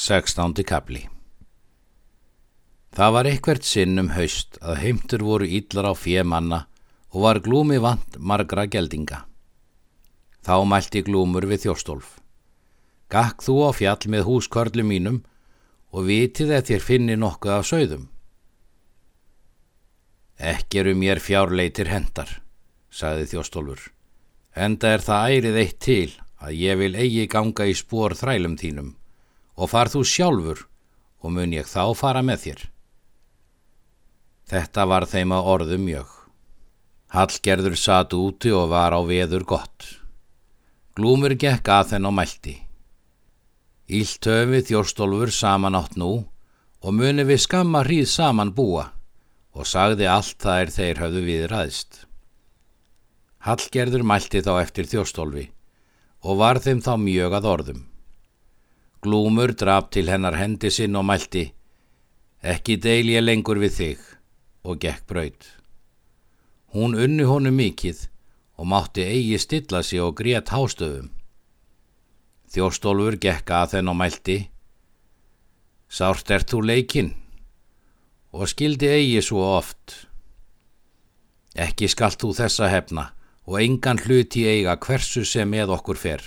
Sextándi kapli Það var eitthvert sinn um haust að heimtur voru íllar á fjemanna og var glúmi vant margra geldinga. Þá mælti glúmur við þjóstólf. Gakk þú á fjall með húskörlu mínum og vitið að þér finni nokkuð af sögðum. Ekki eru mér fjárleitir hendar, sagði þjóstólfur. Enda er það ærið eitt til að ég vil eigi ganga í spór þrælum þínum og far þú sjálfur og mun ég þá fara með þér. Þetta var þeim að orðu mjög. Hallgerður satt úti og var á veður gott. Glúmur gekk að þenn og mælti. Ílt höfum við þjórstólfur saman átt nú og muni við skamma hríð saman búa og sagði allt það er þeir höfðu við ræðst. Hallgerður mælti þá eftir þjórstólfi og var þeim þá mjög að orðum. Glúmur draf til hennar hendi sinn og mælti, ekki deil ég lengur við þig, og gekk braut. Hún unni honu mikið og mátti eigi stilla sig og grét hástöfum. Þjóstólfur gekk að þenn og mælti, sárt ert þú leikinn, og skildi eigi svo oft. Ekki skalt þú þessa hefna og engan hluti eiga hversu sem með okkur fer.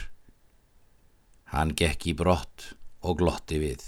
Hann gekk í brott og glotti við.